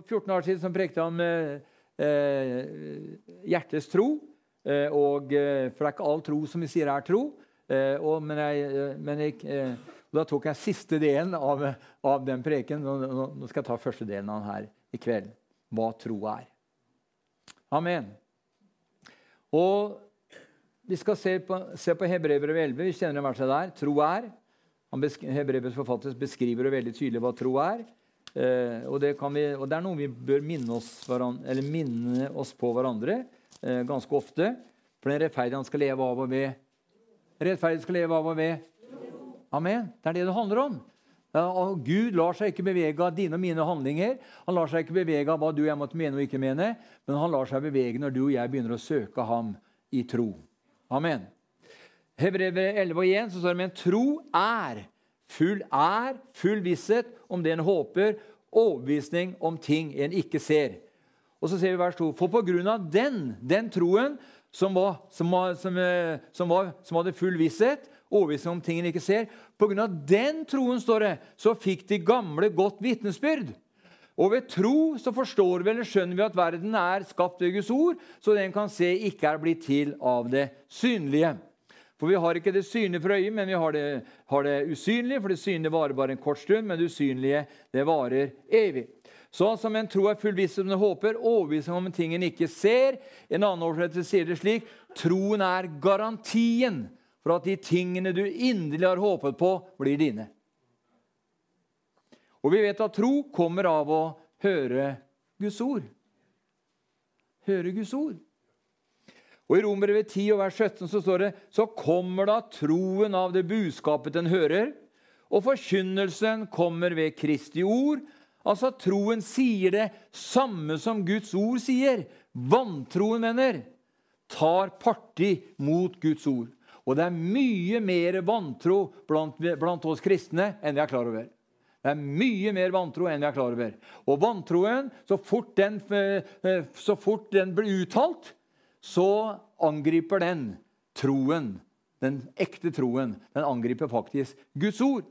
For 14 år siden prekte han med eh, hjertets tro. Eh, og, eh, for det er ikke all tro som vi sier er tro. Eh, og, men, jeg, eh, men jeg, eh, da tok jeg siste delen av, av den preken. Nå, nå, skal jeg ta første delen av den her i kveld. Hva tro er. Amen. Og vi skal se på, se på Hebrevet 11. Vi kjenner verset der. Tro er. Hebrevets forfatter beskriver det veldig tydelig hva tro er. Eh, og, det vi, og, det er noe vi bør minne oss, hverandre, minne oss på hverandre eh, ganske ofte. For den rettferdige skal leve av og ved. Rettferdige skal leve av og ved. Amen. Det er det det handler om. Ja, Gud lar seg ikke bevege av dine og mine handlinger. Han lar seg ikke bevege av hva du og jeg måtte mene og ikke mene, men han lar seg bevege når du og jeg begynner å søke ham i tro. Amen. Hebrevet 11 og 1 så står det men tro er full er, full visshet om det en håper, overbevisning om ting en ikke ser. Og så ser vi vers 2. For på grunn av den, den troen som, var, som, eh, som, var, som hadde full visshet, overbevisning om ting en ikke ser, på grunn av den troen står det, så fikk de gamle godt vitnesbyrd. Og ved tro så forstår vi eller skjønner vi at verden er skapt ved Guds ord, så den kan se ikke er blitt til av det synlige. For vi har ikke det synlige for øyet, men vi har det, har det usynlige. For det synlige varer bare en kort stund, men det usynlige det varer evig. Så som en tro er full visshet om det håper, overbevisning om ting en ikke ser. En annen oversettelse sier det slik troen er garantien for at de tingene du inderlig har håpet på, blir dine. Og vi vet at tro kommer av å høre Guds ord. Høre Guds ord. Og I Romerbrevet 10 og vers 17 så står det så kommer da troen av det budskapet den hører, og forkynnelsen kommer ved Kristi ord. Altså troen sier det samme som Guds ord sier. Vantroen, venner, tar parti mot Guds ord. Og det er mye mer vantro blant, blant oss kristne enn vi er klar over. Det er mye mer vantro enn vi er klar over. Og vantroen, så fort den, eh, så fort den blir uttalt, så angriper den troen, den ekte troen, den angriper faktisk Guds ord.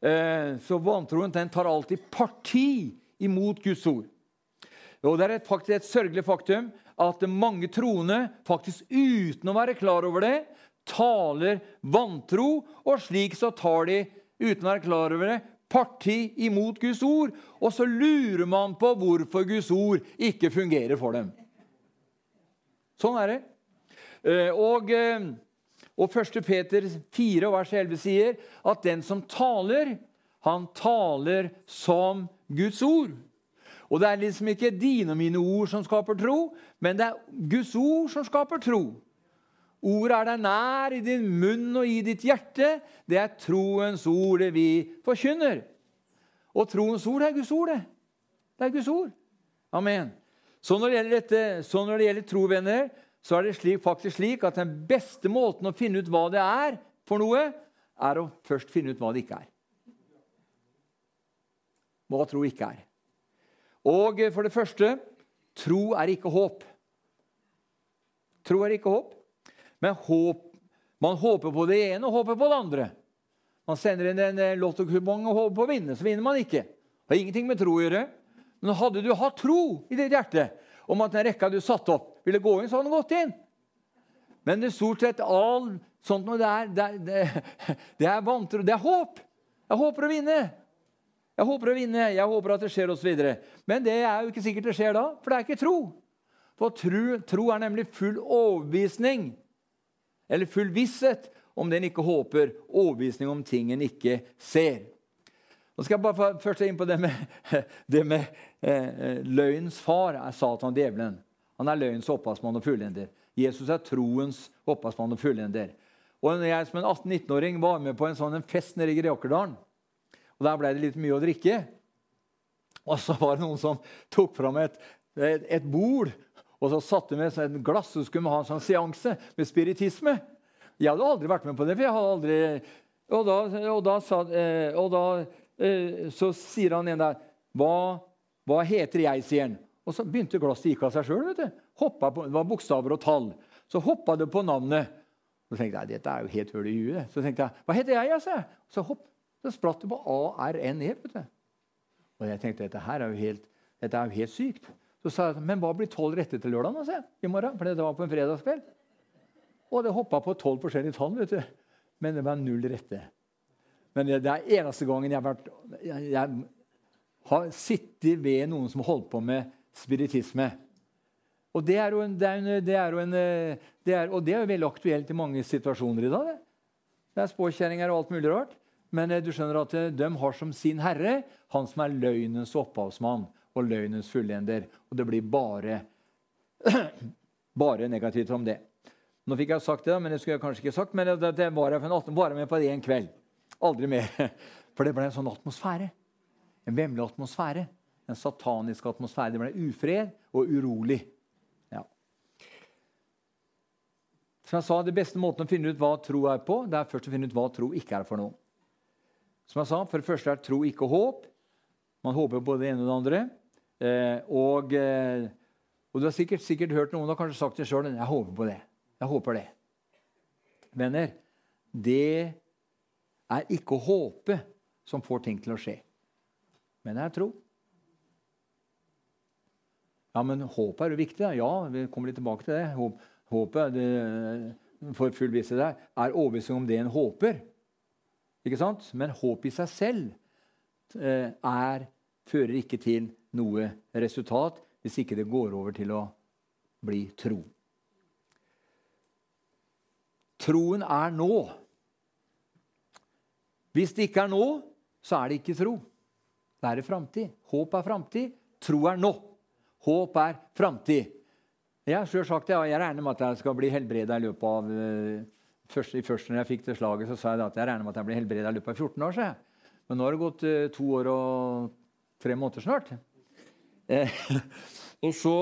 Eh, så vantroen den tar alltid parti imot Guds ord. Og Det er et, faktisk et sørgelig faktum at mange troende faktisk uten å være klar over det, taler vantro, og slik så tar de uten å være klar over det, parti imot Guds ord. Og så lurer man på hvorfor Guds ord ikke fungerer for dem. Sånn er det. Eh, og, eh, og 1. Peter 4, vers 11 sier at den som taler, han taler som Guds ord. Og det er liksom ikke dine og mine ord som skaper tro, men det er Guds ord som skaper tro. Ordet er deg nær i din munn og i ditt hjerte. Det er troens ord det vi forkynner. Og troens ord er Guds ord, det. Det er Guds ord. Amen. Så når det gjelder, dette, så når det gjelder tro, venner, så er det slik, faktisk slik at den beste måten å finne ut hva det er for noe, er å først finne ut hva det ikke er. Hva tro ikke er. Og for det første tro er ikke håp. Tro er ikke håp. Men håp, man håper på det ene og håper på det andre. Man sender inn en lottokupong og håper på å vinne, så vinner man ikke. Det har ingenting med tro å gjøre. Men hadde du hatt tro i ditt hjerte om at den rekka du satte opp, ville gå inn, så hadde den gått inn. Men det er stort sett all sånt noe der, det, det, det er vantro. Det er håp. Jeg håper å vinne. Jeg håper å vinne, jeg håper at det skjer osv. Men det er jo ikke sikkert det skjer da, for det er ikke tro. For tro, tro er nemlig full overbevisning, eller full visshet, om den ikke håper. Overbevisning om ting en ikke ser. Nå skal jeg bare først inn på det med, det med eh, løgnens far, er Satan djevelen. Han er løgnens opphavsmann og fullender. Jesus er troens opphavsmann og fullender. Og jeg som en 18-19-åring var med på en sånn en fest nede i Greåkerdalen, og der ble det litt mye å drikke, og så var det noen som tok fram et, et, et bord og så satte med et glass og skulle ha en sånn seanse med spiritisme. Jeg hadde aldri vært med på det. for jeg hadde aldri... Og da, og da, eh, og da Eh, så sier han en der hva, hva heter jeg?' sier han. Og så begynte glasset gikk av seg sjøl. Det var bokstaver og tall. Så hoppa det på navnet. Så tenkte jeg, dette er jo helt høl i huet. Så tenkte jeg, hva heter jeg? Altså? Så, hopp, så spratt det på ARNE. vet du. Og jeg tenkte dette her er jo helt Dette er jo helt sykt. Så sa jeg men hva blir tolv retter til lørdag? Altså, i morgen? For det var på en fredagskveld. Og det hoppa på tolv forskjellige tall. vet du. Men det var null rette. Men det er eneste gangen jeg har vært jeg, jeg har sittet ved noen som holdt på med spiritisme. Og det er jo, en, det er en, det er en, det er, og det er jo veldig aktuelt i mange situasjoner i dag. Det, det er spåkjerringer og alt mulig rart. Men eh, du skjønner at eh, de har som sin herre han som er løgnens opphavsmann og løgnens fullender. Og det blir bare, bare negativt om det. Nå fikk jeg sagt det, men det skulle jeg kanskje ikke sagt, men det, det var jeg bare med på en kveld. Aldri mer. For det ble en sånn atmosfære. En vemmelig atmosfære. En satanisk atmosfære. Det ble ufred og urolig. Ja. Som jeg sa, Det beste måten å finne ut hva tro er på, det er først å finne ut hva tro ikke er for noe. Som jeg sa, For det første er tro ikke håp. Man håper på det ene og det andre. Eh, og, eh, og, du har sikkert, sikkert, hørt noen har kanskje sagt det sjøl. Jeg håper på det. Jeg håper det. Venner, det er ikke å håpe som får ting til å skje. Men det er tro. Ja, men håpet er jo viktig. Da. Ja, vi kommer litt tilbake til det. Håp, håpet det, for full visshet der, er overbevisning om det en håper. Ikke sant? Men håp i seg selv eh, er, fører ikke til noe resultat hvis ikke det går over til å bli tro. Troen er nå. Hvis det ikke er nå, så er det ikke tro. Det er framtid. Håp er framtid. Tro er nå. Håp er framtid. Jeg har selv sagt det, og jeg regner med at jeg skal bli helbreda i løpet av uh, først, først når jeg fikk det slaget, så sa jeg at jeg regner med at jeg blir helbreda i løpet av 14 år. Så jeg. Men nå har det gått uh, to år og tre måneder snart. Eh, og, så,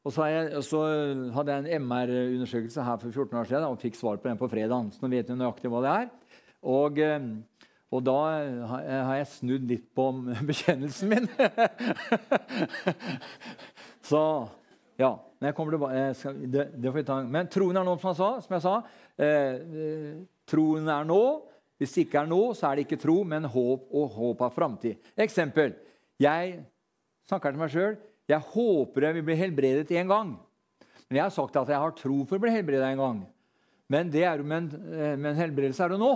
og, så jeg, så, hadde jeg en MR-undersøkelse her for 14 år siden og fikk svar på den på fredag. Så nå vet jeg nøyaktig hva det er. Og, eh, og da har jeg snudd litt på bekjennelsen min. så ja. Men tilbake, det, det. Men troen er nå, som sa. Som jeg sa eh, eh, troen er nå. Hvis det ikke er nå, så er det ikke tro, men håp og håp av framtid. Eksempel. Jeg snakker til meg sjøl. Jeg håper jeg vil bli helbredet en gang. Men jeg har sagt at jeg har tro for å bli helbredet en gang. Men, det er, men, eh, men helbredelse er det nå.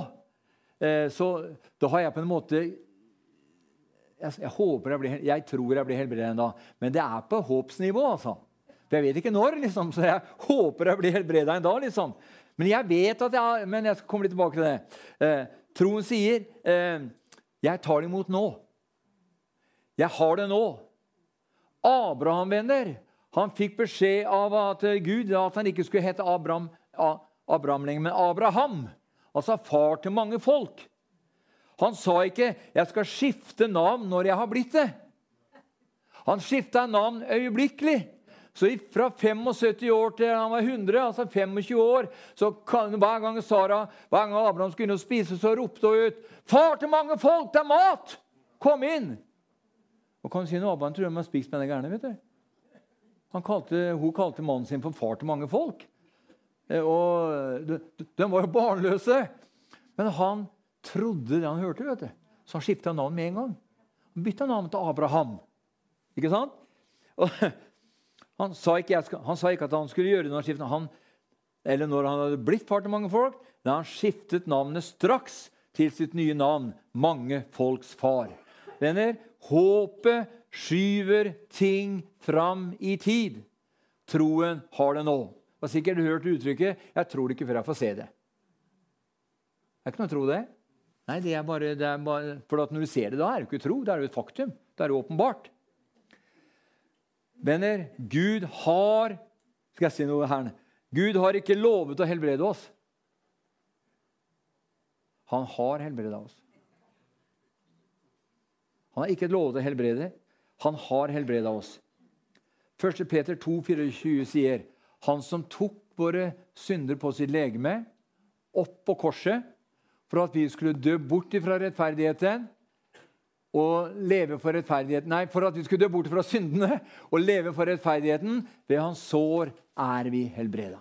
Eh, så da har jeg på en måte jeg, jeg, håper jeg, blir, jeg tror jeg blir helbredet en dag. Men det er på håpsnivå. altså. For jeg vet ikke når, liksom, så jeg håper jeg blir helbreda en dag. liksom. Men jeg vet at jeg, men jeg skal komme litt tilbake til det. Eh, troen sier eh, 'Jeg tar det imot nå'. Jeg har det nå. Abraham, venner, han fikk beskjed av at Gud at han ikke skulle hete Abraham, Abraham lenger, men Abraham. Altså far til mange folk. Han sa ikke 'jeg skal skifte navn når jeg har blitt det'. Han skifta navn øyeblikkelig. Så fra 75 år til han var 100, altså 25 år, så kan, hver gang Sara, hver gang Abraham skulle inn spise, så ropte hun ut 'Far til mange folk, det er mat! Kom inn!' Og kan du si noe, Abraham tror de har spist med den gærne. vet du. Hun kalte mannen sin for far til mange folk. Eh, og de, de var jo barnløse. Men han trodde det han hørte, vet du. så han skifta navn med en gang. Han bytta navn til Abraham. Ikke sant? Og, han sa, ikke, han sa ikke, at han skulle gjøre det når Han, eller når han hadde blitt far til mange folk, da han skiftet navnet straks til sitt nye navn, mange folks far. Venner, håpet skyver ting fram i tid. Troen har det nå. Har sikkert hørt uttrykket 'Jeg tror det ikke før jeg får se det'. Det er ikke noe å tro det. Nei, det er bare, det er bare, For når du ser det, da er det ikke tro. Det er jo et faktum. Det er jo åpenbart. Venner, Gud har Skal jeg si noe her? Gud har ikke lovet å helbrede oss. Han har helbreda oss. Han har ikke lovet å helbrede. Han har helbreda oss. 1. Peter 2, 24 sier, 'Han som tok våre synder på sitt legeme, opp på korset, for at vi skulle dø bort ifra rettferdigheten og leve for rettferdigheten. Nei, for at vi skulle dø bort fra syndene og leve for rettferdigheten. Ved hans sår er vi helbreda.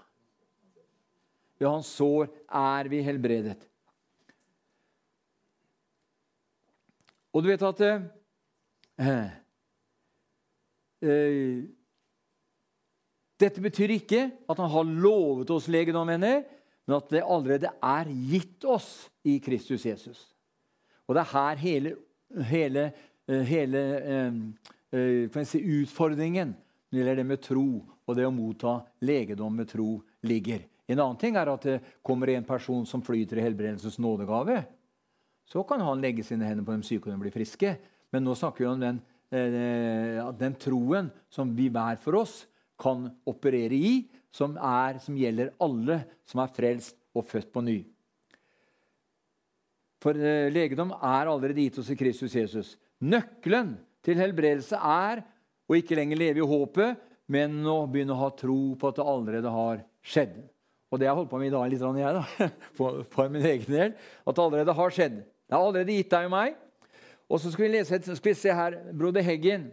Ved hans sår er vi helbredet. Og du vet at eh, eh, Dette betyr ikke at han har lovet oss legedom, venner, men at det allerede er gitt oss i Kristus Jesus. Og det er her hele, hele, eh, hele eh, eh si, utfordringen når det gjelder det med tro og det å motta legedom med tro, ligger. En annen ting er at det kommer en person som flyter i helbredelsens nådegave. Så kan han legge sine hender på dem syke, og de blir friske. Men nå snakker vi om den, eh, den troen som vi hver for oss kan operere i, som, er, som gjelder alle som er frelst og født på ny. For eh, legedom er allerede gitt oss i Kristus Jesus. Nøkkelen til helbredelse er å ikke lenger leve i håpet, men å begynne å ha tro på at det allerede har skjedd. Og det jeg holdt på med i dag, litt jeg da, for, min egen del, at det allerede har skjedd. Det er allerede gitt deg og meg. Og så skal vi lese et, skal vi se her, Broder Heggen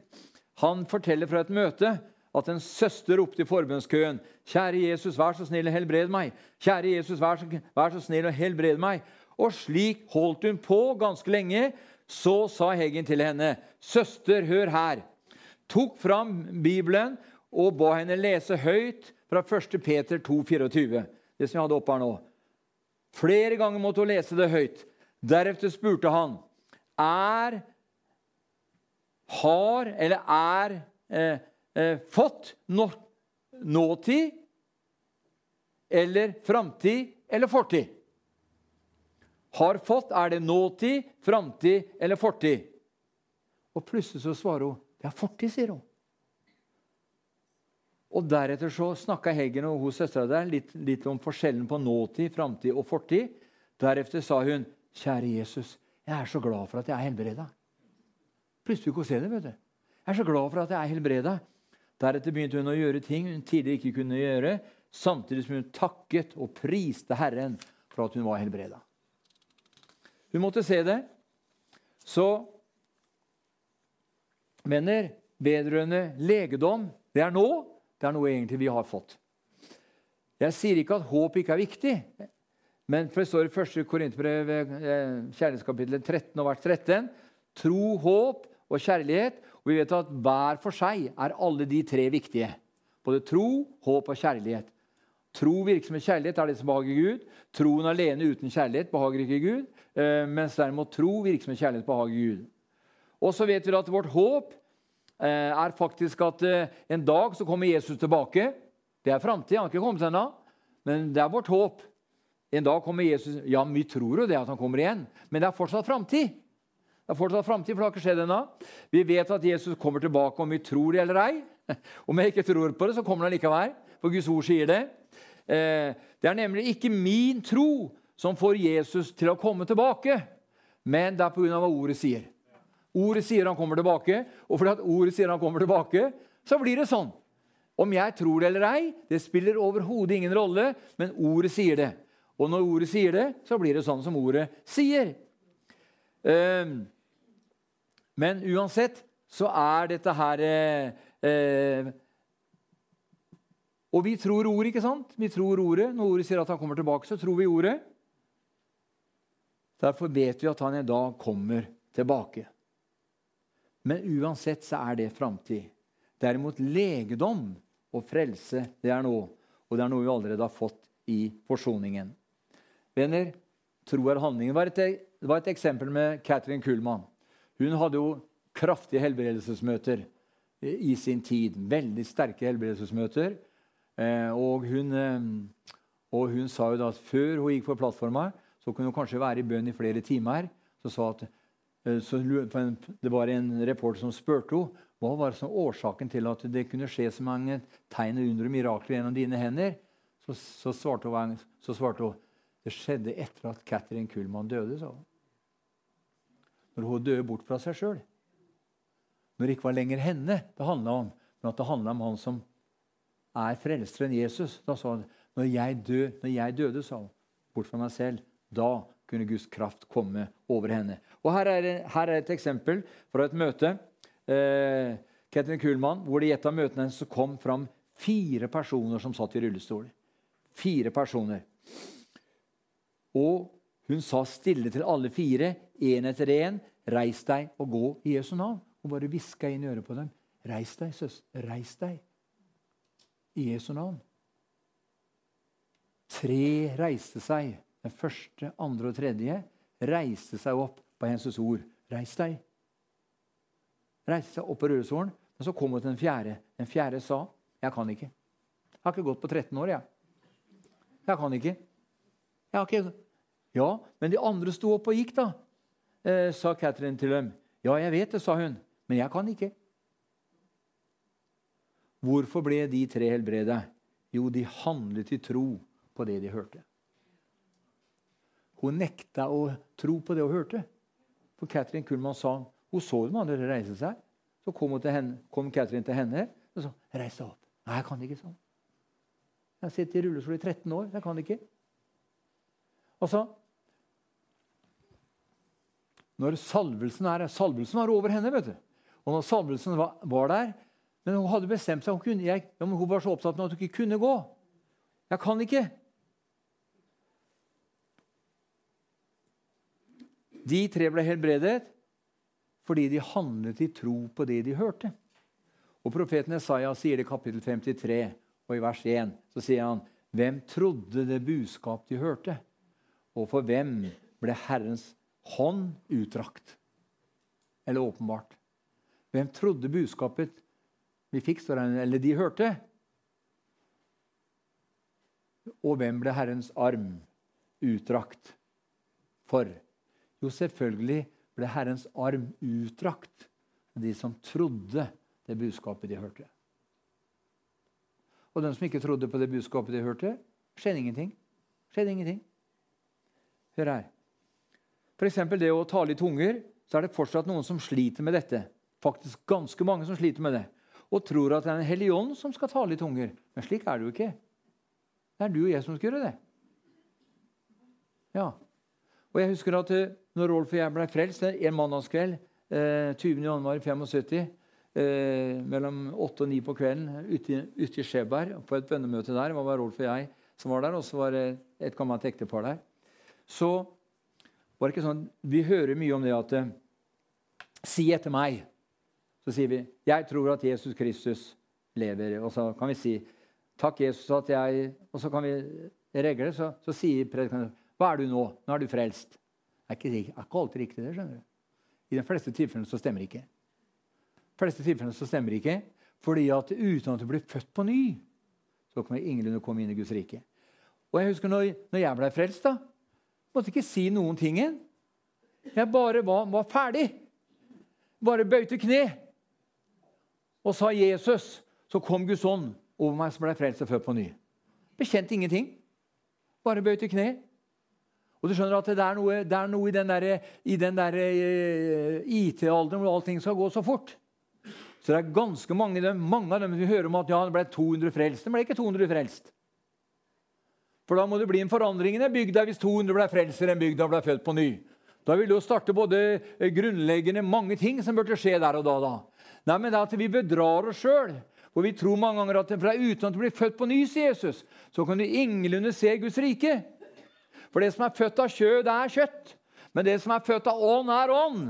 han forteller fra et møte at en søster ropte i forbønnskøen. 'Kjære Jesus, vær så snill og helbred meg.' 'Kjære Jesus, vær så, vær så snill og helbred meg.' Og slik holdt hun på ganske lenge. Så sa Heggen til henne, 'Søster, hør her.' Tok fram Bibelen og ba henne lese høyt fra 1. Peter 2, 24, det som jeg hadde oppe her nå. Flere ganger måtte hun lese det høyt. Deretter spurte han, er Har eller er eh, eh, fått nå, nåtid eller framtid eller fortid? Har fått, er det nåtid, framtid eller fortid? Og plutselig så svarer hun det er fortid, sier hun. Og Deretter så snakka Heggen og hos søstera der litt, litt, om forskjellen på nåtid, framtid og fortid. Deretter sa hun, 'Kjære Jesus, jeg er så glad for at jeg er helbreda.' Plutselig kunne hun se det. vet du. Jeg er så glad for at jeg er helbreda. Deretter begynte hun å gjøre ting hun tidligere ikke kunne gjøre, samtidig som hun takket og priste Herren for at hun var helbreda. Hun måtte se det. Så venner, vedrørende legedom, det er nå. Det er noe egentlig vi har fått. Jeg sier ikke at håp ikke er viktig. Men for det står i 1. Korinterbrev, eh, kjærlighetskapittel 13 og vers 13, tro, håp og kjærlighet. Og vi vet at hver for seg er alle de tre viktige. Både tro, håp og kjærlighet. Tro virksomhet kjærlighet er det som behager Gud. Troen alene uten kjærlighet behager ikke Gud. Eh, mens derimot tro virksomhet kjærlighet behager Gud. Og så vet vi at vårt håp Eh, er faktisk at eh, en dag så kommer Jesus tilbake. Det er framtid. Han har ikke kommet ennå, men det er vårt håp. En dag kommer Jesus Ja, vi tror jo det at han kommer igjen, men det er fortsatt framtid. Det er fortsatt framtid, for det har ikke skjedd ennå. Vi vet at Jesus kommer tilbake om vi tror det eller ei. Om jeg ikke tror på det, så kommer han likevel, for Guds ord sier det. Eh, det er nemlig ikke min tro som får Jesus til å komme tilbake, men det er pga. hva ordet sier. Ordet sier han kommer tilbake, og fordi at ordet sier han kommer tilbake, så blir det sånn. Om jeg tror det eller ei, det spiller overhodet ingen rolle, men ordet sier det. Og når ordet sier det, så blir det sånn som ordet sier. Ehm, men uansett så er dette her eh, eh, Og vi tror ordet, ikke sant? Vi tror ordet. Når ordet sier at han kommer tilbake, så tror vi ordet. Derfor vet vi at han en dag kommer tilbake. Men uansett så er det framtid. Derimot legedom og frelse, det er nå. Og det er noe vi allerede har fått i forsoningen. Venner, tro er handlingen. Det var et eksempel med Catherine Kuhlmann. Hun hadde jo kraftige helbredelsesmøter i sin tid. Veldig sterke helbredelsesmøter. Eh, og hun, eh, og hun sa jo da at før hun gikk på plattforma, så kunne hun kanskje være i bønn i flere timer. Så sa at Eh, så det var en reporter som spurte henne hva var som årsaken til at det kunne skje så mange tegn under og mirakler gjennom dine hender. Så, så, svarte hun, så, svarte hun, det skjedde etter at Catherine Kuhlmann døde. sa hun. Når hun døde bort fra seg sjøl. Når det ikke var lenger henne det handla om, men at det handla om han som er frelseren Jesus. Da sa hun når jeg, dø, når jeg døde, sa hun, bort fra meg selv, da kunne Guds kraft komme over henne. Og Her er, her er et eksempel fra et møte. Eh, Ketrin Kuhlmann, hvor det i et av møtene hennes kom fram fire personer som satt i rullestol. Fire personer. Og hun sa stille til alle fire, én etter én, reis deg og gå i Jesu navn. Og bare hviska inn i øret på dem. Reis deg, søster. Reis deg. I Jesu navn. Tre reiste seg. Den første, andre og tredje reiste seg opp på hennes ord. Reis deg. Reiste seg opp på rødsolen. Men så kom hun til den fjerde. Den fjerde sa, 'Jeg kan ikke.' Jeg har ikke gått på 13 år, jeg. Jeg kan ikke. Jeg har ikke. Ja, men de andre sto opp og gikk, da, eh, sa Catherine til dem. Ja, jeg vet det, sa hun, men jeg kan ikke. Hvorfor ble de tre helbredet? Jo, de handlet i tro på det de hørte. Hun nekta å tro på det hun hørte. For Catherine Kullmann sa hun så de andre reise seg. Så kom, henne, kom Catherine til henne og sa 'Reis deg opp'. 'Nei, jeg kan ikke', sånn. 'Jeg har sittet i rullestol i 13 år. Jeg kan ikke'. Altså, når salvelsen er Salvelsen var over henne. vet du. Og når salvelsen var, var der Men hun hadde bestemt seg. Hun, kunne, jeg, ja, hun var så opptatt med at hun ikke kunne gå. Jeg kan ikke. De tre ble helbredet fordi de handlet i tro på det de hørte. Og Profeten Isaiah sier det i kapittel 53 og i vers 1. Så sier han, 'Hvem trodde det budskap de hørte?' Og for hvem ble Herrens hånd utdrakt? Eller åpenbart. Hvem trodde budskapet vi fikk, eller de hørte? Og hvem ble Herrens arm utdrakt for? Jo, selvfølgelig ble Herrens arm utdrakt de som trodde det budskapet de hørte. Og de som ikke trodde på det budskapet de hørte, skjedde ingenting. Skjedde ingenting. Hør her. F.eks. det å tale i tunger, så er det fortsatt noen som sliter med dette. Faktisk ganske mange som sliter med det. Og tror at det er en hellig ånd som skal tale i tunger. Men slik er det jo ikke. Det er du og jeg som skal gjøre det. Ja. Og jeg husker at eh, når Rolf og jeg ble frelst en mandagskveld eh, 20.1.75 eh, mellom 8 og 9 på kvelden ute, ute i Skjeberg på et bønnemøte der. Var Rolf og jeg som var der, og så var det et gammelt ektepar der. Så var det ikke sånn, Vi hører mye om det at eh, Si etter meg. Så sier vi 'Jeg tror at Jesus Kristus lever'. Og så kan vi si 'Takk, Jesus, at jeg' Og så kan vi regle, så, så sier predikanten 'Hva er du nå? Nå er du frelst'. Det er ikke, er ikke alltid riktig, det. skjønner du. I de fleste tilfellene så stemmer det ikke. De fleste tilfellene så stemmer det ikke, fordi at uten at du blir født på ny, så kommer ingenlunde komme inn i Guds rike. Og jeg husker når, når jeg ble frelst, da, Måtte ikke si noen ting. Jeg bare var, var ferdig. Bare bøyte kne og sa 'Jesus'. Så kom Guds ånd over meg, som ble frelst og født på ny. Bekjente ingenting. Bare bøyte kne. Og du skjønner at det er noe, det er noe i den, der, der, uh, IT-alderen hvor allting skal gå så fort. Så det er ganske mange, mange av dem som hører om at ja, det ble 200 frelst. Det ble ikke 200 frelst. For da må det bli en forandring i den bygda hvis 200 ble frelst i den bygda ble født på ny. Da vil det jo starte både eh, grunnleggende mange ting som burde skje der og da. da. Nei, men det er at Vi bedrar oss sjøl. For vi tror mange ganger at fra uten at du blir født på ny, sier Jesus, så kan du ingenlunde se Guds rike. For det som er født av kjød, er kjøtt. Men det som er født av ånd, er ånd.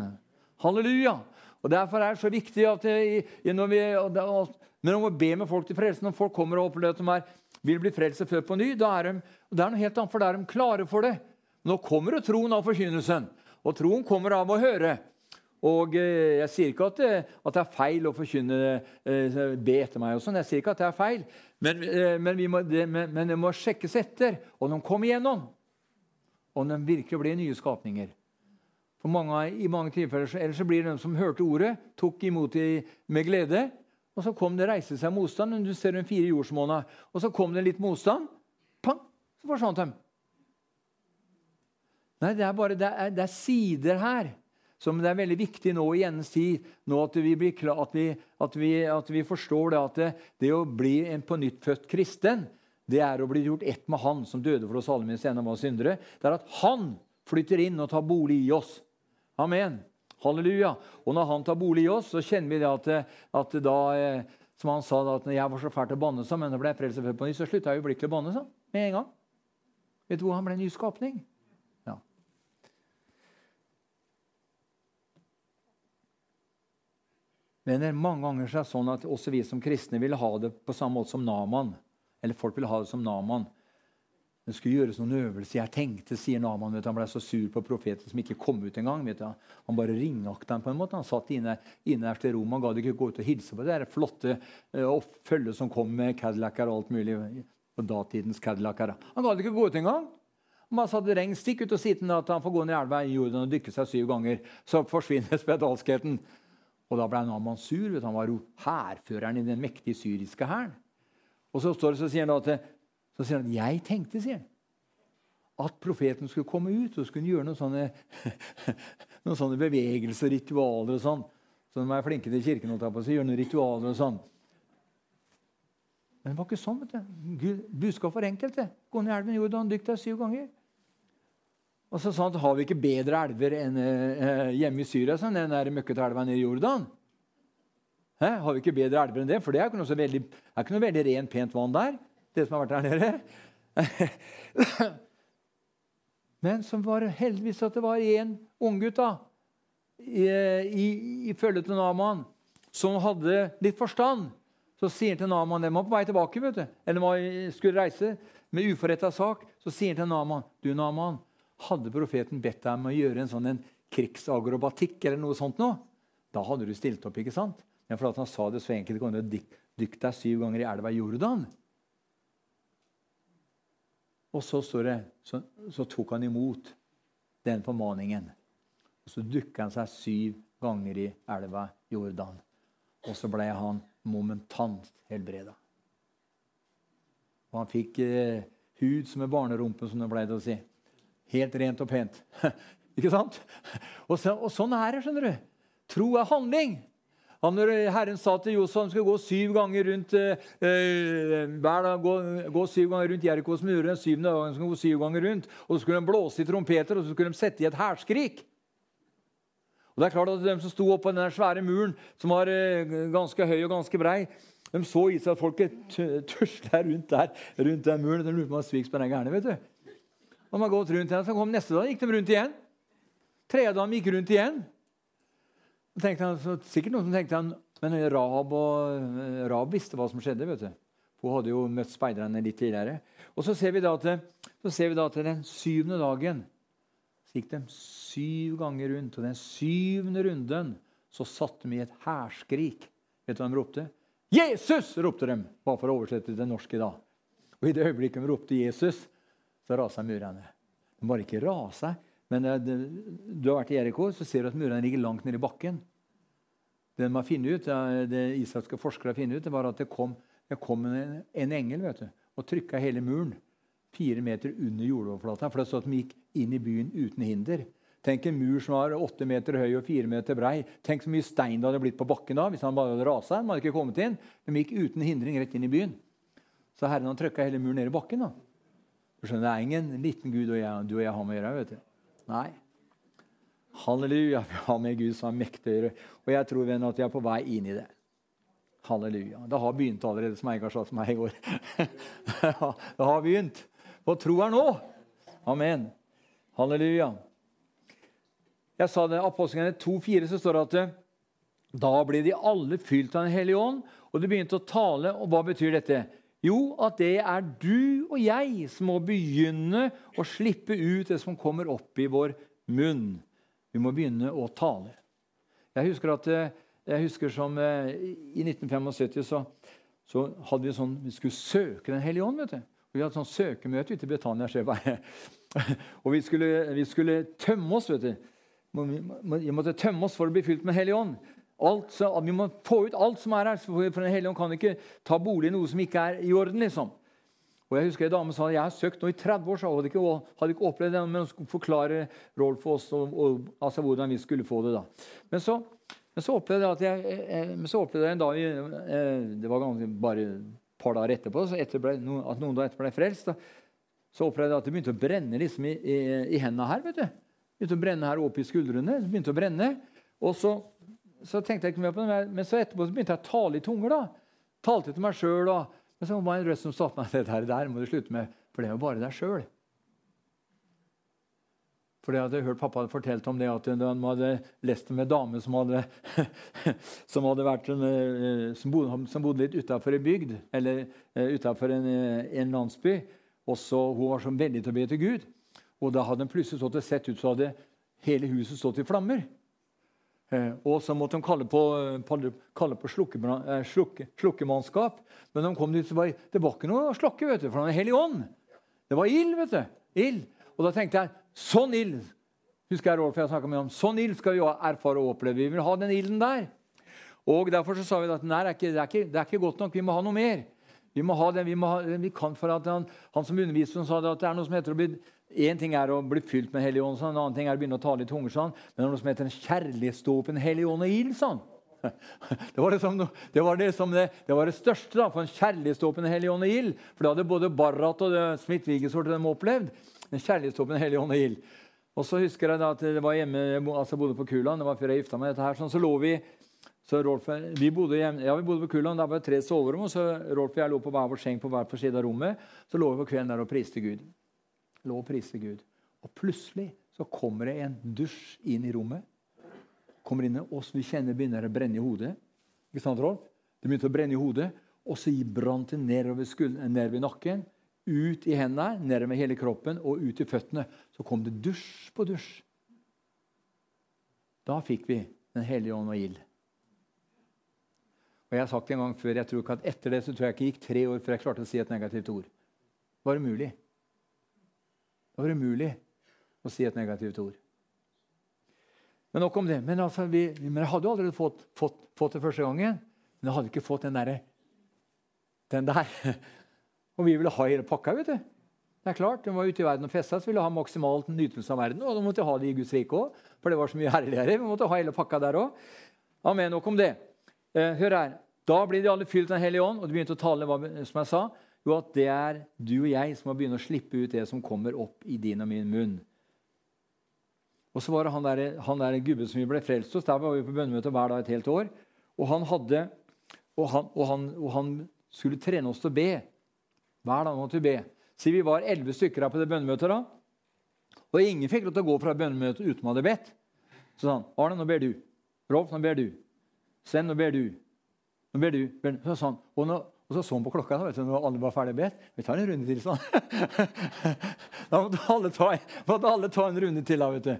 Halleluja. Og Derfor er det så viktig at det, når vi, når vi ber med folk til frelse, når folk kommer og opplever at de er vil bli frelst og født på ny, da er de, det er noe helt annet, for da er de klare for det. Nå kommer jo troen av forkynnelsen, og troen kommer av å høre. Og eh, Jeg sier ikke at det, at det, er feil å forkynne eh, be etter meg. og sånn, jeg sier ikke at det er feil, Men, eh, men, må, det, men, men, det, må sjekkes etter om de kommer igjennom. Om de virkelig blir nye skapninger. For mange, I mange tilfeller så, ellers så blir det de som hørte ordet, tok imot det med glede. Og så kom det reiste seg motstand. Du ser den fire jordsmåneder. Og så kom det litt motstand. Pang, så forsvant de. Nei, det er bare det er, det er, sider her som det er veldig viktig nå i endens tid nå at vi, klar, at, vi, at, vi, at vi, forstår det at det, det å bli en på nytt født kristen, det er å bli gjort ett med Han som døde for oss alle mens ennå var syndere. Det er at Han flytter inn og tar bolig i oss. Amen. Halleluja. Og når han tar bolig i oss, så kjenner vi det at, at da eh, Som han sa, da, at når jeg var så fælt å banne, men da ble jeg frelst på ny, så slutta jeg øyeblikkelig å banne så, med en gang. Vet du hvor han ble ny skapning? Ja. Men det er mange ganger så er det sånn at også vi som kristne vil ha det på samme måte som Naman. Eller folk vil ha det som Naman. Det skulle gjøres noen øvelser. Jeg tenkte, sier Naman. Han ble så sur på profeten som ikke kom ut engang. Han bare ringakta ham på en måte. Han satt inne, inne her til Rom. Han gadd ikke gå ut og hilse på det der flotte uh, følget som kom med Cadillacer og alt mulig. på datidens Cadillacer. Han gadd ikke gå ut engang. Bare satte regn, stikk ut og si at han får gå ned i elva i Jordan og dykke seg syv ganger. Så forsvinner spedalskheten. Og da ble Naman sur. Han var jo hærføreren i den mektige syriske hæren. Og så står det, så sier han at så sier han, 'Jeg tenkte', sier han, 'at profeten skulle komme ut og skulle gjøre noen sånne, noen sånne bevegelser, ritualer og sånn.' Så de er flinke til kirken å ta på seg, gjøre noen ritualer og sånn. Men det var ikke sånn. vet du. Budskapet var enkelt. Gå ned i elven Jordan, dykk deg syv ganger. Og så sa han har vi ikke bedre elver enn eh, hjemme i Syria sånn, den der møkkete elva nede i Jordan. Hæ? Har vi ikke bedre elver enn det? For det er ikke noe, veldig, er veldig rent, pent vann der det som har vært der nede. Men som var heldigvis at det var én unggutt i, i, i følge til Naman som hadde litt forstand. Så sier han til Naman De var på vei tilbake, vet du. eller skulle reise med uforretta sak. Så sier han til Naman du Naman, hadde profeten bedt deg om å gjøre en sånn en krigsagrobatikk eller noe sånt nå, da hadde du stilt opp. ikke sant? Men fordi han sa det så enkelt, kan du dykke deg syv ganger i elva Jordan. Og så står det så, så tok han imot den formaningen. Og så dukka han seg syv ganger i elva Jordan. Og så ble han momentant helbreda. Og han fikk eh, hud som er barnerumpe, som det pleide å si. Helt rent og pent. Ikke sant? Og, så, og sånn er det, skjønner du. Tro er handling. Han, når Herren sa til Josef han skulle gå syv ganger rundt eh, eh, hver dag, gå, gå, syv ganger rundt Jerikos murer, den syvende dagen skulle gå syv ganger rundt, og så skulle de blåse i trompeter og så skulle de sette i et hærskrik. Og det er klart at De som sto oppå den svære muren, som var eh, ganske høy og ganske brei, de så i seg at folket tusla rundt der, rundt den muren. De lurte på om på er gærne. vet du. De har gått rundt igjen, så kom Neste dag gikk de rundt igjen. Tredje dagen gikk rundt igjen. Han, sikkert noen som tenkte han, Men Rab, og, Rahab visste hva som skjedde. vet du. Hun hadde jo møtt speiderne litt tidligere. Og så ser vi da at den syvende dagen så gikk de syv ganger rundt. Og den syvende runden så satte de i et hærskrik. Vet du hva de ropte? 'Jesus!' ropte de, bare for å oversette til det norske da. Og i det øyeblikket de ropte 'Jesus', så rasa murene. De bare ikke rasa, men eh, du har vært i Jeriko, så ser du at murene ligger langt nede i bakken. Det de har ut, det israelske forskere har funnet ut, det var at det kom, det kom en, en, engel vet du, og trykka hele muren fire meter under jordoverflata. For det stod at de gikk inn i byen uten hinder. Tenk en mur som var åtte meter høy og fire meter brei. Tenk så mye stein det hadde blitt på bakken da. hvis han bare hadde rasa. De hadde ikke kommet inn. De gikk uten hindring rett inn i byen. Så Herren han trykka hele muren ned i bakken. da. Du skjønner, Det er ingen liten gud og jeg, du og jeg har med å gjøre. vet du. Nei. Halleluja. Vi har med Gud som er mektigere. Og jeg tror venn, at vi er på vei inn i det. Halleluja. Det har begynt allerede, som Eigar sa til meg i går. det har begynt. På tro er nå. Amen. Halleluja. Jeg sa det, Apostlene 2,4 så står det at da ble de alle fylt av Den hellige ånd, og de begynte å tale. Og hva betyr dette? Jo, at det er du og jeg som må begynne å slippe ut det som kommer opp i vår munn. Vi må begynne å tale. Jeg husker at eh, jeg husker som eh, I 1975 så, så hadde vi sånn, vi skulle søke Den hellige ånd. vet du. Vi hadde sånn søkemøte ute i Britannia. og vi skulle, vi skulle, tømme oss. vet du. Vi måtte tømme oss for å bli fylt med Hellig ånd. Alt, så, vi må få ut alt som er her. For Den hellige ånd kan ikke ta bolig i noe som ikke er i orden. liksom. Og jeg husker En dame sa jeg har søkt nå i 30 år, så hadde ikke, hadde ikke opplevd det. Men hun skulle forklare Rolf for oss og, og, altså hvordan vi skulle få det. da. Men så, men så opplevde jeg at jeg, eh, men så opplevde jeg en dag eh, Det var ganske bare et par dager etterpå så etter ble, at noen dager etter ble frelst. Da, så opplevde jeg at det begynte å brenne liksom i, i, i hendene her. vet du. Begynte å brenne her oppe i skuldrene. Begynte å brenne. Og så så tenkte jeg ikke mer på det, men så etterpå så begynte jeg å tale i tunger. da. Talte til meg sjøl. Men så var det en røst som sa meg det der, der må du slutte med, for det er jo bare deg sjøl. For jeg hadde hørt pappa hadde fortalt om det at han hadde lest om en dame som hadde, som hadde vært en, eh, som bodde, som bodde litt utafor en bygd, eller uh, utafor en, eh, en, landsby. Og så, Hun var så veldig til å be til Gud. Og da hadde hun plutselig stått og sett ut så hadde hele huset stått i flammer. Uh, og så måtte de kalle på, kalle på slukke, slukkemannskap. Men de kom dit, så var, det var ikke noe å slokke, vet du, for var en hellig ånd. Det var ild. vet du. Ild. Og da tenkte jeg sånn ild husker jeg Rolf jeg snakket med om, sånn ild skal vi erfare og oppleve. Vi vil ha den ilden der. Og Derfor så sa vi at nei, det er, ikke, det, er ikke, det er ikke godt nok. Vi må ha noe mer. Vi må ha den, vi, ha, vi kan for at han, han som underviste sa det at det er noe som heter å bli Én ting er å bli fylt med Hellig Ånd, sånn. en annen ting er å begynne å tale i tunger. Sånn. Men det er noe som heter en kjærlighetsdåpen Hellig Ånd og ild. Sånn. Det var, liksom, det, var det, det, det, var det største da, for en kjærlighetsdåpen Hellig Ånd og ild. For det hadde både Barrat og Smith-Wiggesort opplevd En kjærlighetsdåpen Hellig ånd og ild. Og så husker jeg da at det var hjemme, altså jeg bodde på Kuland, det var før jeg gifta meg. dette her, sånn, så lå vi så Rolf, vi bodde, hjemme, ja, vi bodde på Kuland, der var det tre soverom. og så Rolf og jeg lå på hver vår seng på hver side av rommet. Så lå vi på kvelden der og priste Gud. Lå og priste Gud. Og plutselig så kommer det en dusj inn i rommet. Kommer inn, og Vi kjenner begynner å brenne i hodet. Ikke sant, Rolf? Det begynte å brenne i hodet, og så brant det nedover, nedover nakken ut i hendene, nedover hele kroppen og ut i føttene. Så kom det dusj på dusj. Da fikk vi Den hellige ånd og ild. Og jeg har sagt det en gang før, jeg tror ikke at Etter det så tror jeg ikke det gikk tre år før jeg klarte å si et negativt ord. Det var umulig. Det var umulig å si et negativt ord. Men nok om det. Men, altså, vi, men jeg hadde jo allerede fått, fått, fått, det første gangen. Men jeg hadde ikke fått den derre Den der og vi ville ha hele pakka. vet du. Det er klart, De var ute i verden og festa, så ville ha maksimalt nytelse av verden. Og da måtte ha det i Guds rike òg, for det var så mye herligere. Vi måtte ha hele pakka der òg. Amen. Nok om det. Eh, hør her. Da blir de alle fylt av Den hellige ånd, og de begynte å tale hva som jeg sa, jo at det er du og jeg som må begynne å slippe ut det som kommer opp i din og min munn. Og så var det han der, han der gubben som vi ble frelst hos. Der var vi på bønnemøte hver dag et helt år. Og han hadde, og han, og han, og han skulle trene oss til å be. Hver dag måtte vi be. Si vi var elleve stykker her på det bønnemøtet. da. Og ingen fikk lov til å gå fra bønnemøtet uten å ha bedt. Så sa han, 'Arne, nå ber du.' 'Rolf, nå ber du.' 'Sven, nå ber du.' Nå ber du. Så sa han, og, nå, og så så han på klokka da, vet du, når alle var ferdig bedt. 'Vi tar en runde til', sånn. da måtte alle, ta, måtte alle ta en runde til. da, vet du.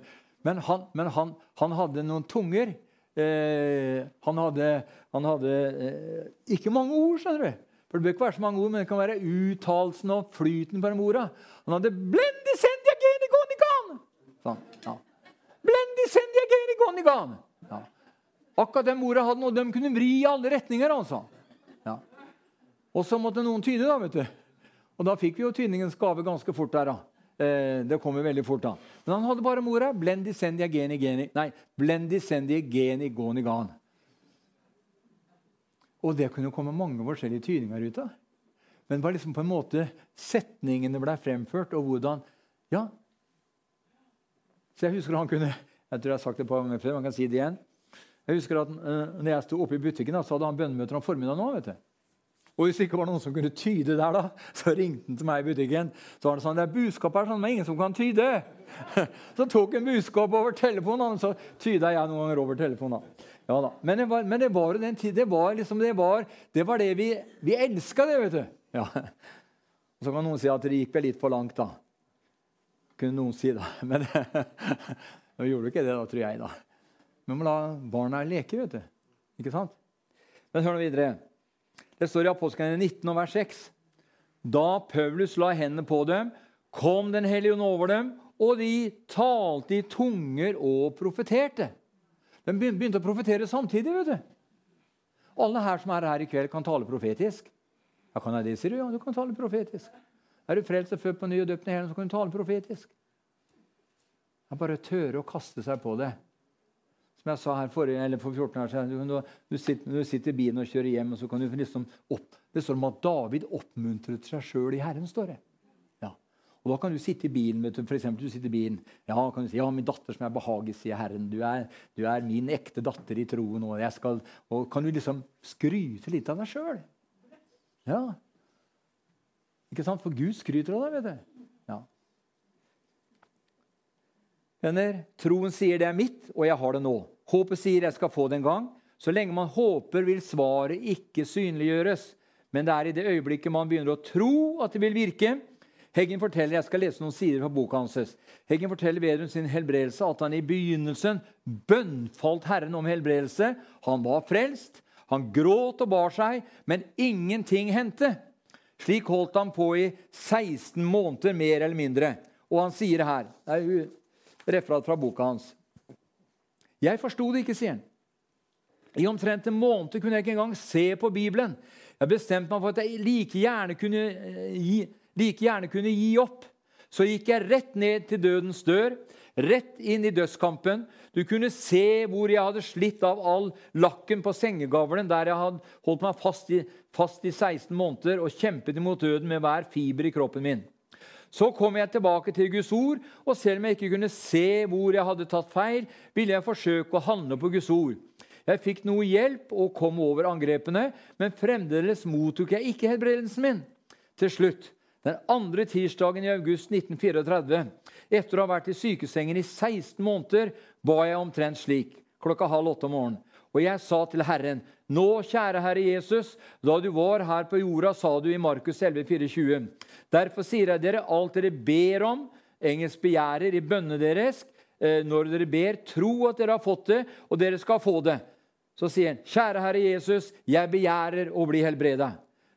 Men han, men han, han hadde noen tunger. Eh, han hadde, han hadde eh, ikke mange ord, skjønner du. For Det bør ikke være så mange ord, men det kan være uttalelsen og flyten på de orda. Han hadde 'blendi sendia geni gonigan'. Sånn. Ja. Blendi sendia geni gonigan. Ja. Akkurat de orda hadde noe de kunne vri i alle retninger. altså. Og så måtte noen tyde, da. vet du. Og da fikk vi jo tyningens gave ganske fort der. da. Eh, det kom jo veldig fort da. Men han hadde bare mora. 'blendi sendi geni geni'. Nei, 'blendi sendi geni gonigan'. Og det kunne komme mange forskjellige tydninger ut av. Men det var liksom på en måte setningene ble fremført, og hvordan Ja. Så jeg husker han kunne Jeg tror jeg har sagt det på ganger før, man kan si det igjen. Jeg husker at uh, når jeg sto oppe i butikken, da, så hadde han bønnemøter om formiddagen òg. Du. Og hvis det ikke var noen som kunne tyde der, da, så ringte han til meg i butikken. Så var det sånn, det er budskap her, sånn, men ingen som kan tyde. Så tok han budskap over telefonen, og så tyda jeg noen ganger over telefonen. Ja da. Men det var, men det var den tid, det var liksom, det var det, var det vi, vi elska det, vet du. Ja. Så kan noen si at det gikk vel litt for langt, da. Kunne noen si, da. Men nå gjorde ikke det, da, tror jeg. da. Men la barna leke, vet du. Ikke sant? Men hør nå videre. Det står i Apostelgjerningen 19, vers 6. Da Paulus la hendene på dem, kom Den hellige ånd over dem, og de talte i tunger og profeterte. De begynte å profetere samtidig. vet du. Alle her som er her i kveld, kan tale profetisk. Ja, kan jeg det, sier du? Ja, du kan tale profetisk. Er du frelst og født på ny og døpt i hælen, så kan du tale profetisk. Jeg bare tørre å kaste seg på det. Som jeg sa her forrige, eller for 14 år siden, du, sitter, du sitter i bilen og kjører hjem, og så kan du liksom opp, Det står om at David oppmuntret seg sjøl i Herren. står det. Ja. Og Da kan du sitte i bilen. vet du, for eksempel, du sitter i bilen. Ja, kan du si, ja, min datter som er behaget, sier Herren. Du er, du er, min ekte datter i troen. Og, jeg skal, og kan du liksom skryte litt av deg sjøl? Ja. Ikke sant? For Gud skryter av deg, vet du. Ja. Venner, troen sier det er mitt, og jeg har det nå. Håpet sier jeg skal få det en gang. Så lenge man håper, vil svaret ikke synliggjøres. Men det er i det øyeblikket man begynner å tro at det vil virke. Heggen forteller jeg skal lese noen sider fra boka hans. Heggen forteller Vedrun sin helbredelse at han i begynnelsen bønnfalt Herren om helbredelse. Han var frelst, han gråt og bar seg, men ingenting hendte. Slik holdt han på i 16 måneder, mer eller mindre. Og han sier her Det er referat fra boka hans. Jeg forsto det ikke, sier han. I omtrent en måned kunne jeg ikke engang se på Bibelen. Jeg bestemte meg for at jeg like gjerne kunne eh, gi, like gjerne kunne gi opp. Så gikk jeg rett ned til dødens dør, rett inn i dødskampen. Du kunne se hvor jeg hadde slitt av all lakken på sengegavlen, der jeg hadde holdt meg fast i, fast i 16 måneder og kjempet imot døden med hver fiber i kroppen min. Så kom jeg tilbake til Guds ord, og selv om jeg ikke kunne se hvor jeg hadde tatt feil, ville jeg forsøke å handle på Guds ord. Jeg fikk noe hjelp og kom over angrepene, men fremdeles mottok jeg ikke helbredelsen min. Til slutt, den andre tirsdagen i august 1934, etter å ha vært i sykesengen i 16 måneder, ba jeg omtrent slik klokka halv åtte om morgenen. Og jeg sa til Herren, nå, kjære Herre Jesus, da du var her på jorda, sa du i Markus 11, 24. Derfor sier jeg dere alt dere ber om, engelsk begjærer, i bønnene deres, eh, når dere ber, tro at dere har fått det, og dere skal få det. Så sier han, kjære Herre Jesus, jeg begjærer å bli helbreda.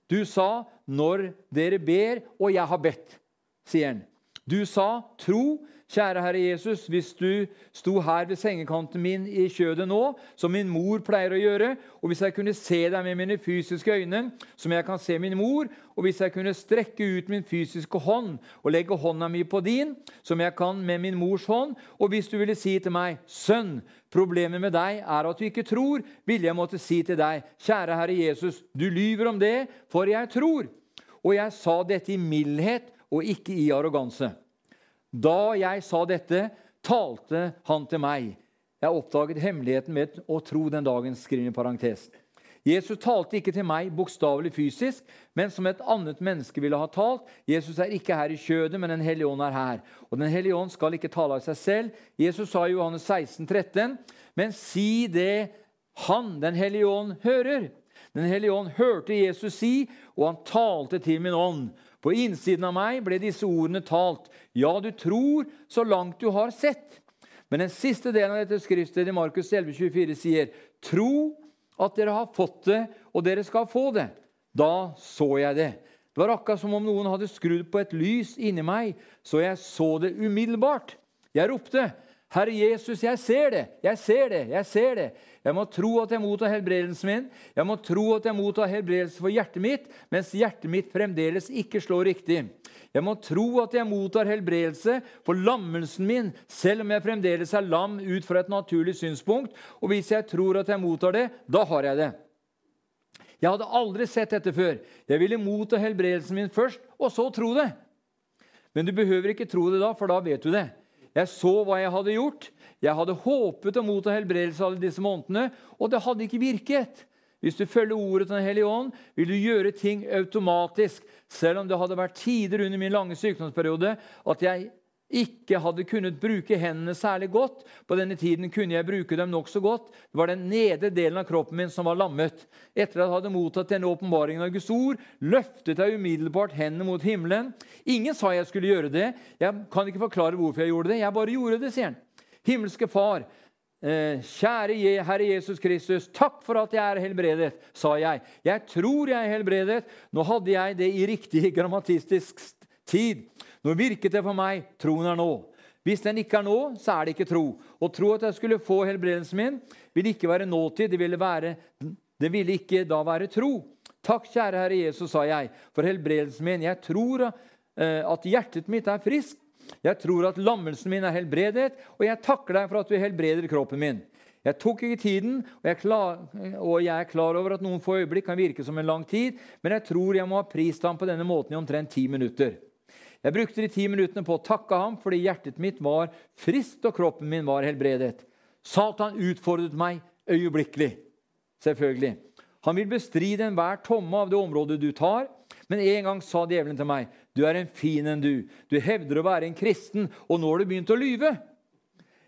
Du sa, når dere ber, og jeg har bedt, sier han. Du sa, tro, Kjære Herre Jesus, hvis du sto her ved sengekanten min i kjødet nå, som min mor pleier å gjøre, og hvis jeg kunne se deg med mine fysiske øyne, som jeg kan se min mor, og hvis jeg kunne strekke ut min fysiske hånd og legge hånda mi på din, som jeg kan med min mors hånd, og hvis du ville si til meg, sønn, problemet med deg er at du ikke tror, ville jeg måtte si til deg, kjære Herre Jesus, du lyver om det, for jeg tror. Og jeg sa dette i mildhet og ikke i arroganse. Da jeg sa dette, talte han til meg. Jeg oppdaget hemmeligheten med å tro den dagen, skriver i parentes. Jesus talte ikke til meg bokstavelig fysisk, men som et annet menneske ville ha talt. Jesus er ikke her i kjødet, men Den hellige ånd er her. Og Den hellige ånd skal ikke tale av seg selv. Jesus sa i Johannes 16, 13, men si det Han, Den hellige ånd, hører. Den hellige ånd hørte Jesus si, og han talte til min ånd. På innsiden av meg ble disse ordene talt. Ja, du tror så langt du har sett. Men den siste delen av dette skriftstedet i Markus 11, 24 sier, tro at dere har fått det, og dere skal få det. Da så jeg det. Det var akkurat som om noen hadde skrudd på et lys inni meg, så jeg så det umiddelbart. Jeg ropte, 'Herre Jesus, jeg ser det, jeg ser det, jeg ser det.' Jeg må tro at jeg mottar helbredelsen min. Jeg må tro at jeg mottar helbredelse for hjertet mitt, mens hjertet mitt fremdeles ikke slår riktig. Jeg må tro at jeg mottar helbredelse for lammelsen min, selv om jeg fremdeles er lam ut fra et naturlig synspunkt. Og hvis jeg tror at jeg mottar det, da har jeg det. Jeg hadde aldri sett dette før. Jeg ville motta helbredelsen min først, og så tro det. Men du behøver ikke tro det da, for da vet du det. Jeg så hva jeg hadde gjort. Jeg hadde håpet å motta helbredelse alle disse månedene, og det hadde ikke virket. Hvis du følger ordet til Den hellige ånd, vil du gjøre ting automatisk. Selv om det hadde vært tider under min lange sykdomsperiode at jeg ikke hadde kunnet bruke hendene særlig godt. På denne tiden kunne jeg bruke dem nokså godt. Det var den nedre delen av kroppen min som var lammet. Etter at jeg hadde mottatt denne åpenbaringen av Guds ord, løftet jeg umiddelbart hendene mot himmelen. Ingen sa jeg skulle gjøre det. Jeg kan ikke forklare hvorfor jeg gjorde det. Jeg bare gjorde det, sier han. Himmelske Far, kjære Herre Jesus Kristus, takk for at jeg er helbredet, sa jeg. Jeg tror jeg er helbredet. Nå hadde jeg det i riktig grammatistisk tid. Nå virket det for meg. Troen er nå. Hvis den ikke er nå, så er det ikke tro. Å tro at jeg skulle få helbredelsen min, vil ikke være nåtid. Det ville, være, det ville ikke da være tro. Takk, kjære Herre Jesus, sa jeg, for helbredelsen min. Jeg tror eh, at hjertet mitt er friskt. Jeg tror at lammelsen min er helbredet, og jeg takker deg for at du helbreder kroppen min. Jeg tok ikke tiden, og jeg, klar, og jeg, er klar over at noen få øyeblikk kan virke som en lang tid, men jeg tror jeg må ha prist ham på denne måten i omtrent ti minutter. Jeg brukte de ti minuttene på å takke ham fordi hjertet mitt var friskt og kroppen min var helbredet. Satan utfordret meg øyeblikkelig. Selvfølgelig. Han vil bestride enhver tomme av det området du tar. Men en gang sa djevelen til meg, 'Du er en fin en, du. Du hevder å være en kristen, og nå har du begynt å lyve.'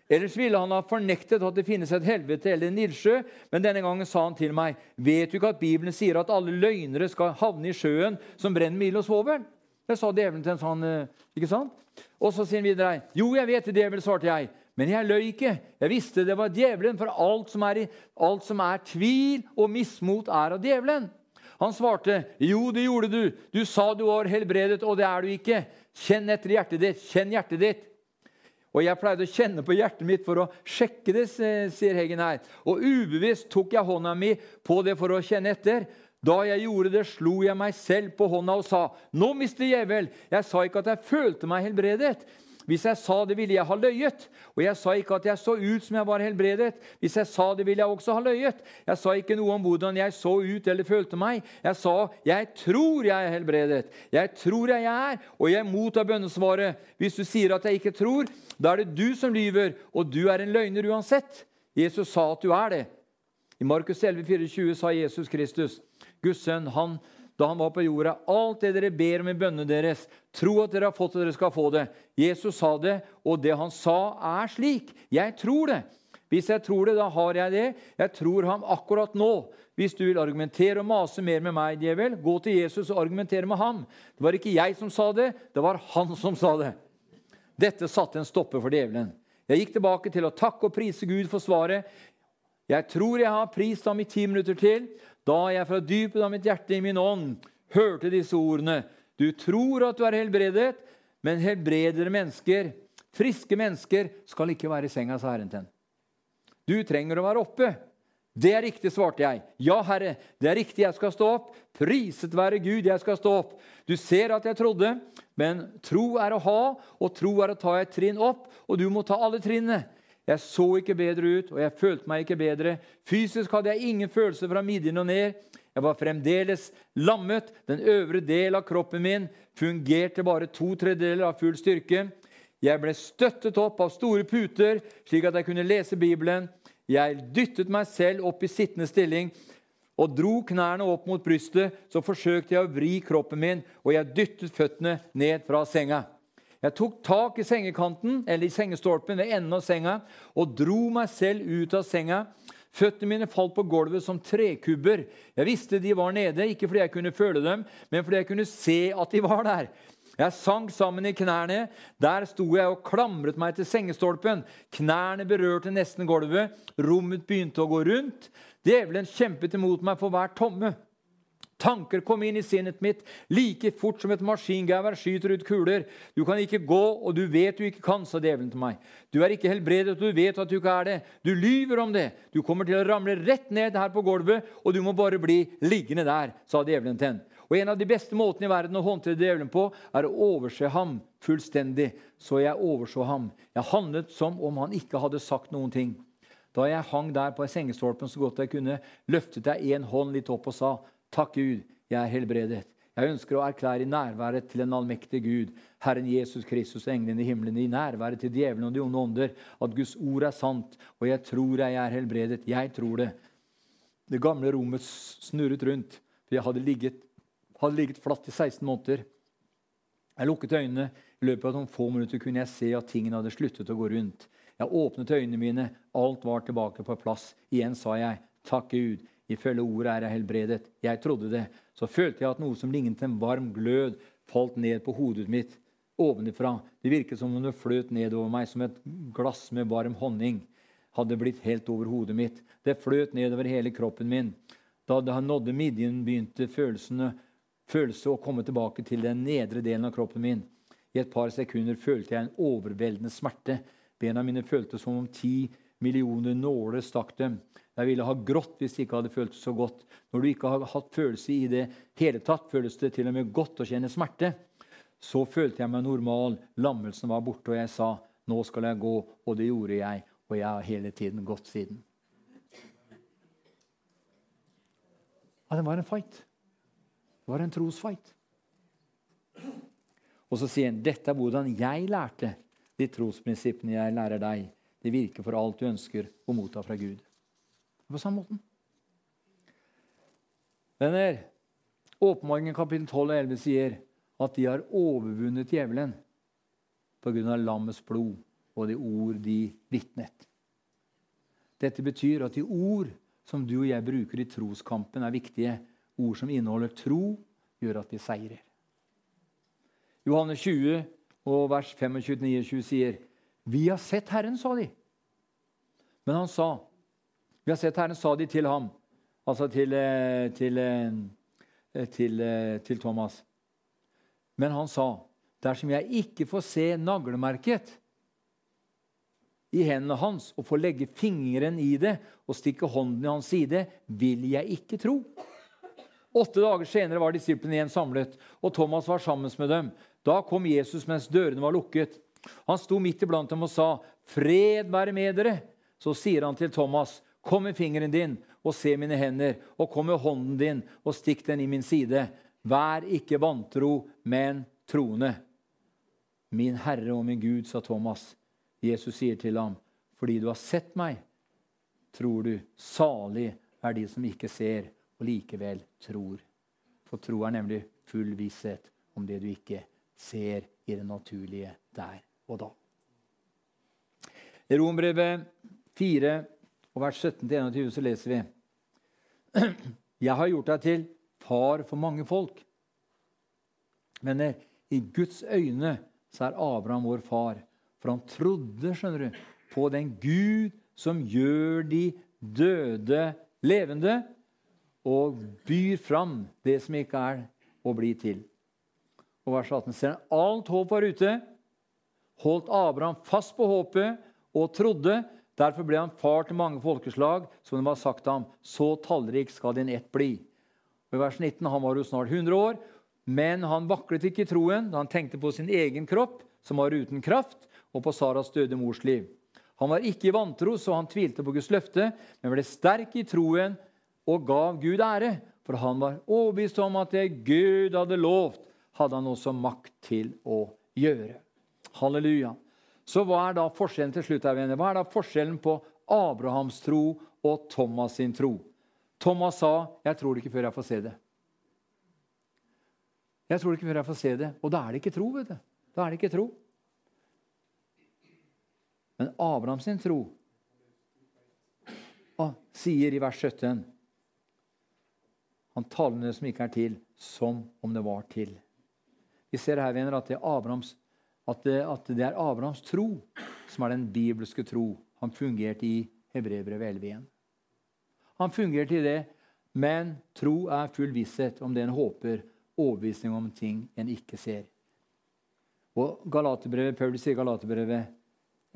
Ellers ville han ha fornektet at det finnes et helvete eller en ildsjø, men denne gangen sa han til meg, 'Vet du ikke at Bibelen sier at alle løgnere skal havne i sjøen som brenner med ild og svovel?' Det sa djevelen til en sånn, eh, ikke sant? Og så sier han videre, 'Jo, jeg vet det, djevel', svarte jeg. Men jeg løy ikke. Jeg visste det var djevelen, for alt som, er, alt som er tvil og mismot, er av djevelen. Han svarte, 'Jo, det gjorde du. Du sa du var helbredet, og det er du ikke.' 'Kjenn etter hjertet ditt. Kjenn hjertet ditt.' Og jeg pleide å kjenne på hjertet mitt for å sjekke det, sier Heggen her. Og ubevisst tok jeg hånda mi på det for å kjenne etter. Da jeg gjorde det, slo jeg meg selv på hånda og sa, 'Nå, mister Djevel, jeg sa ikke at jeg følte meg helbredet.' Hvis jeg sa det, ville jeg ha løyet. Og jeg sa ikke at jeg så ut som jeg var helbredet. Hvis jeg sa det, ville jeg også ha løyet. Jeg sa ikke noe om hvordan jeg så ut eller følte meg. Jeg sa, 'Jeg tror jeg er helbredet'. Jeg tror jeg er, og jeg mottar bønnesvaret. Hvis du sier at jeg ikke tror, da er det du som lyver, og du er en løgner uansett. Jesus sa at du er det. I Markus 11, 24 sa Jesus Kristus, Guds sønn, han da han var på jorda. Alt det dere ber om i bønnene deres, tro at dere har fått, det, dere skal få det. Jesus sa det, og det han sa, er slik. Jeg tror det. Hvis jeg tror det, da har jeg det. Jeg tror ham akkurat nå. Hvis du vil argumentere og mase mer med meg, djevel, gå til Jesus og argumentere med ham. Det var ikke jeg som sa det, det var han som sa det. Dette satte en stopper for djevelen. Jeg gikk tilbake til å takke og prise Gud for svaret. Jeg tror jeg har prist ham i ti minutter til, da jeg fra dypet av mitt hjerte i min ånd hørte disse ordene. Du tror at du er helbredet, men helbredere mennesker, friske mennesker, skal ikke være i senga, sa Herren til ham. Du trenger å være oppe. Det er riktig, svarte jeg. Ja, Herre, det er riktig, jeg skal stå opp. Priset være Gud, jeg skal stå opp. Du ser at jeg trodde, men tro er å ha, og tro er å ta et trinn opp, og du må ta alle trinnene. Jeg så ikke bedre ut, og jeg følte meg ikke bedre. Fysisk hadde jeg ingen følelse fra midjen og ned. Jeg var fremdeles lammet. Den øvre del av kroppen min fungerte bare to tredjedeler av full styrke. Jeg ble støttet opp av store puter, slik at jeg kunne lese Bibelen. Jeg dyttet meg selv opp i sittende stilling og dro knærne opp mot brystet. Så forsøkte jeg å vri kroppen min, og jeg dyttet føttene ned fra senga. Jeg tok tak i sengekanten, eller i sengestolpen ved enden av senga og dro meg selv ut av senga. Føttene mine falt på gulvet som trekubber. Jeg visste de var nede, ikke fordi jeg kunne føle dem, men fordi jeg kunne se at de var der. Jeg sank sammen i knærne. Der sto jeg og klamret meg til sengestolpen. Knærne berørte nesten gulvet. Rommet begynte å gå rundt. Djevelen kjempet imot meg for hver tomme. Tanker kom inn i sinnet mitt like fort som et maskingevær skyter ut kuler. Du kan ikke gå, og du vet du ikke kan, sa djevelen til meg. Du er ikke helbredet, og du vet at du ikke er det. Du lyver om det. Du kommer til å ramle rett ned her på gulvet, og du må bare bli liggende der, sa djevelen til henne. Og En av de beste måtene i verden å håndtere djevelen på, er å overse ham fullstendig. Så jeg overså ham. Jeg handlet som om han ikke hadde sagt noen ting. Da jeg hang der på sengestolpen så godt jeg kunne, løftet jeg en hånd litt opp og sa Takk, Gud, jeg er helbredet. Jeg ønsker å erklære i nærværet til en allmektig Gud, Herren Jesus Kristus og englene i himmelen, i nærværet til djevelen og de onde ånder, at Guds ord er sant, og jeg tror jeg er helbredet. Jeg tror det. Det gamle rommet snurret rundt, for jeg hadde ligget, hadde ligget flatt i 16 måneder. Jeg lukket øynene. I løpet av noen få minutter kunne jeg se at tingene hadde sluttet å gå rundt. Jeg åpnet øynene mine. Alt var tilbake på plass. Igjen sa jeg, takk Gud, Ifølge ordet er jeg helbredet. Jeg trodde det. Så følte jeg at noe som lignet en varm glød, falt ned på hodet mitt ovenifra. Det virket som om det fløt nedover meg som et glass med varm honning. Hadde blitt helt over hodet mitt. Det fløt nedover hele kroppen min. Da det nådde midjen, begynte følelsene følelse å komme tilbake til den nedre delen av kroppen min. I et par sekunder følte jeg en overveldende smerte. Bena mine føltes som om ti millioner nåler stakk dem. Jeg ville ha grått hvis det ikke hadde føltes så godt. Når du ikke har hatt følelse i det hele tatt, føles det til og med godt å kjenne smerte. Så følte jeg meg normal. Lammelsen var borte, og jeg sa, 'Nå skal jeg gå.' Og det gjorde jeg, og jeg har hele tiden gått siden. Ja, det var en fight. Det var en trosfight. Og så sier han, 'Dette er hvordan jeg lærte de trosprinsippene jeg lærer deg.' Det virker for alt du ønsker å motta fra Gud. På samme måten. Venner, Åpenbaringen kapittel 12 og 11 sier at de har overvunnet djevelen pga. lammets blod og de ord de vitnet. Dette betyr at de ord som du og jeg bruker i troskampen, er viktige. Ord som inneholder tro, gjør at vi seirer. Johanne 20 og vers 25-29 sier, 'Vi har sett Herren', sa de. Men han sa, 'Vi har sett Herren', sa de til ham, altså til, eh, til, eh, til, eh, til Thomas. Men han sa, 'Dersom jeg ikke får se naglemerket' i hendene hans og får legge fingeren i det og stikke hånden i hans side, vil jeg ikke tro. Åtte dager senere var disiplene igjen samlet, og Thomas var sammen med dem. Da kom Jesus mens dørene var lukket. Han sto midt iblant dem og sa, 'Fred være med dere.' Så sier han til Thomas, 'Kom med fingeren din og se mine hender,' 'og kom med hånden din og stikk den i min side.' 'Vær ikke vantro, men troende.' Min Herre og min Gud, sa Thomas. Jesus sier til ham, 'Fordi du har sett meg, tror du. Salig er de som ikke ser, og likevel tror.' For tro er nemlig full visshet om det du ikke ser i det naturlige der og da. I Rombrevet 4, og vers 17-21 så leser vi Jeg har gjort deg til far for mange folk. Men i Guds øyne så er Abraham vår far. For han trodde skjønner du, på den Gud som gjør de døde levende, og byr fram det som ikke er å bli til. Og vers 18 ser alt håp var ute. Holdt Abraham fast på håpet og trodde. Derfor ble han far til mange folkeslag, som det var sagt ham. Så tallrik skal din ett bli. Og I vers 19 han var jo snart 100 år, men han vaklet ikke i troen da han tenkte på sin egen kropp, som var uten kraft, og på Saras døde mors liv. Han var ikke i vantro, så han tvilte på Guds løfte, men ble sterk i troen og gav Gud ære. For han var overbevist om at det Gud hadde lovt, hadde han også makt til å gjøre. Halleluja. Så hva er da forskjellen til slutt venner? Hva er da forskjellen på Abrahams tro og Thomas sin tro? Thomas sa, 'Jeg tror det ikke før jeg får se det'. Jeg tror det ikke før jeg får se det. Og da er det ikke tro. vet du. Da er det ikke tro. Men Abraham sin tro og sier i vers 17 Han taler det som ikke er til, som om det var til. Vi ser her venner, at det, Abrahams, at det, at det er Abrahams tro som er den bibelske tro. Han fungerte i Hebrevbrevet 11 igjen. Han fungerte i det, men tro er full visshet om det en håper, overbevisning om ting en ikke ser. Og Galaterbrevet, Paulus sier Galaterbrevet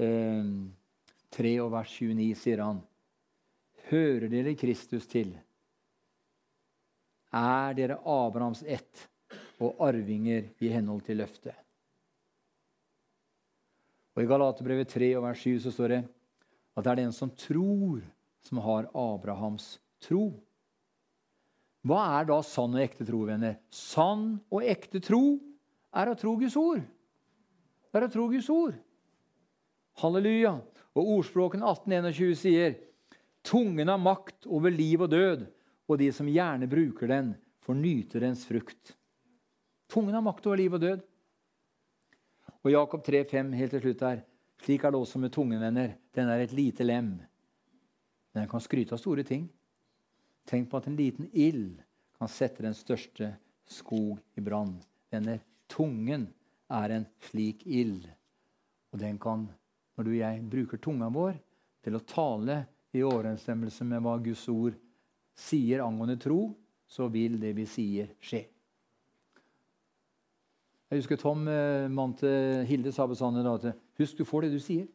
3 eh, og vers 29 sier han Hører dere Kristus til? Er dere Abrahams ett og arvinger i henhold til løftet? Og I Galaterbrevet 3 og vers 7 så står det at det er den som tror, som har Abrahams tro. Hva er da sann og ekte tro, venner? Sann og ekte tro er å tro Guds ord. Det er å tro Guds ord. Halleluja. Og ordspråken 1821 sier Tungen har makt over liv og død, og de som gjerne bruker den, får nyte dens frukt. Tungen har makt over liv og død. Og Jakob 3,5 helt til slutt her. Slik er det også med tungen, venner. Den er et lite lem. Men den kan skryte av store ting. Tenk på at en liten ild kan sette den største skog i brann. Venner, tungen er en slik ild, og den kan når du og jeg bruker tunga vår til å tale i overensstemmelse med hva Guds ord sier angående tro, så vil det vi sier, skje. Jeg husker Tom, eh, mannen til Hilde, sa bestandig da at husk, du får det du sier.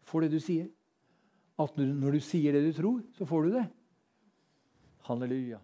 Du får det du sier. At når du sier det du tror, så får du det. Halleluja.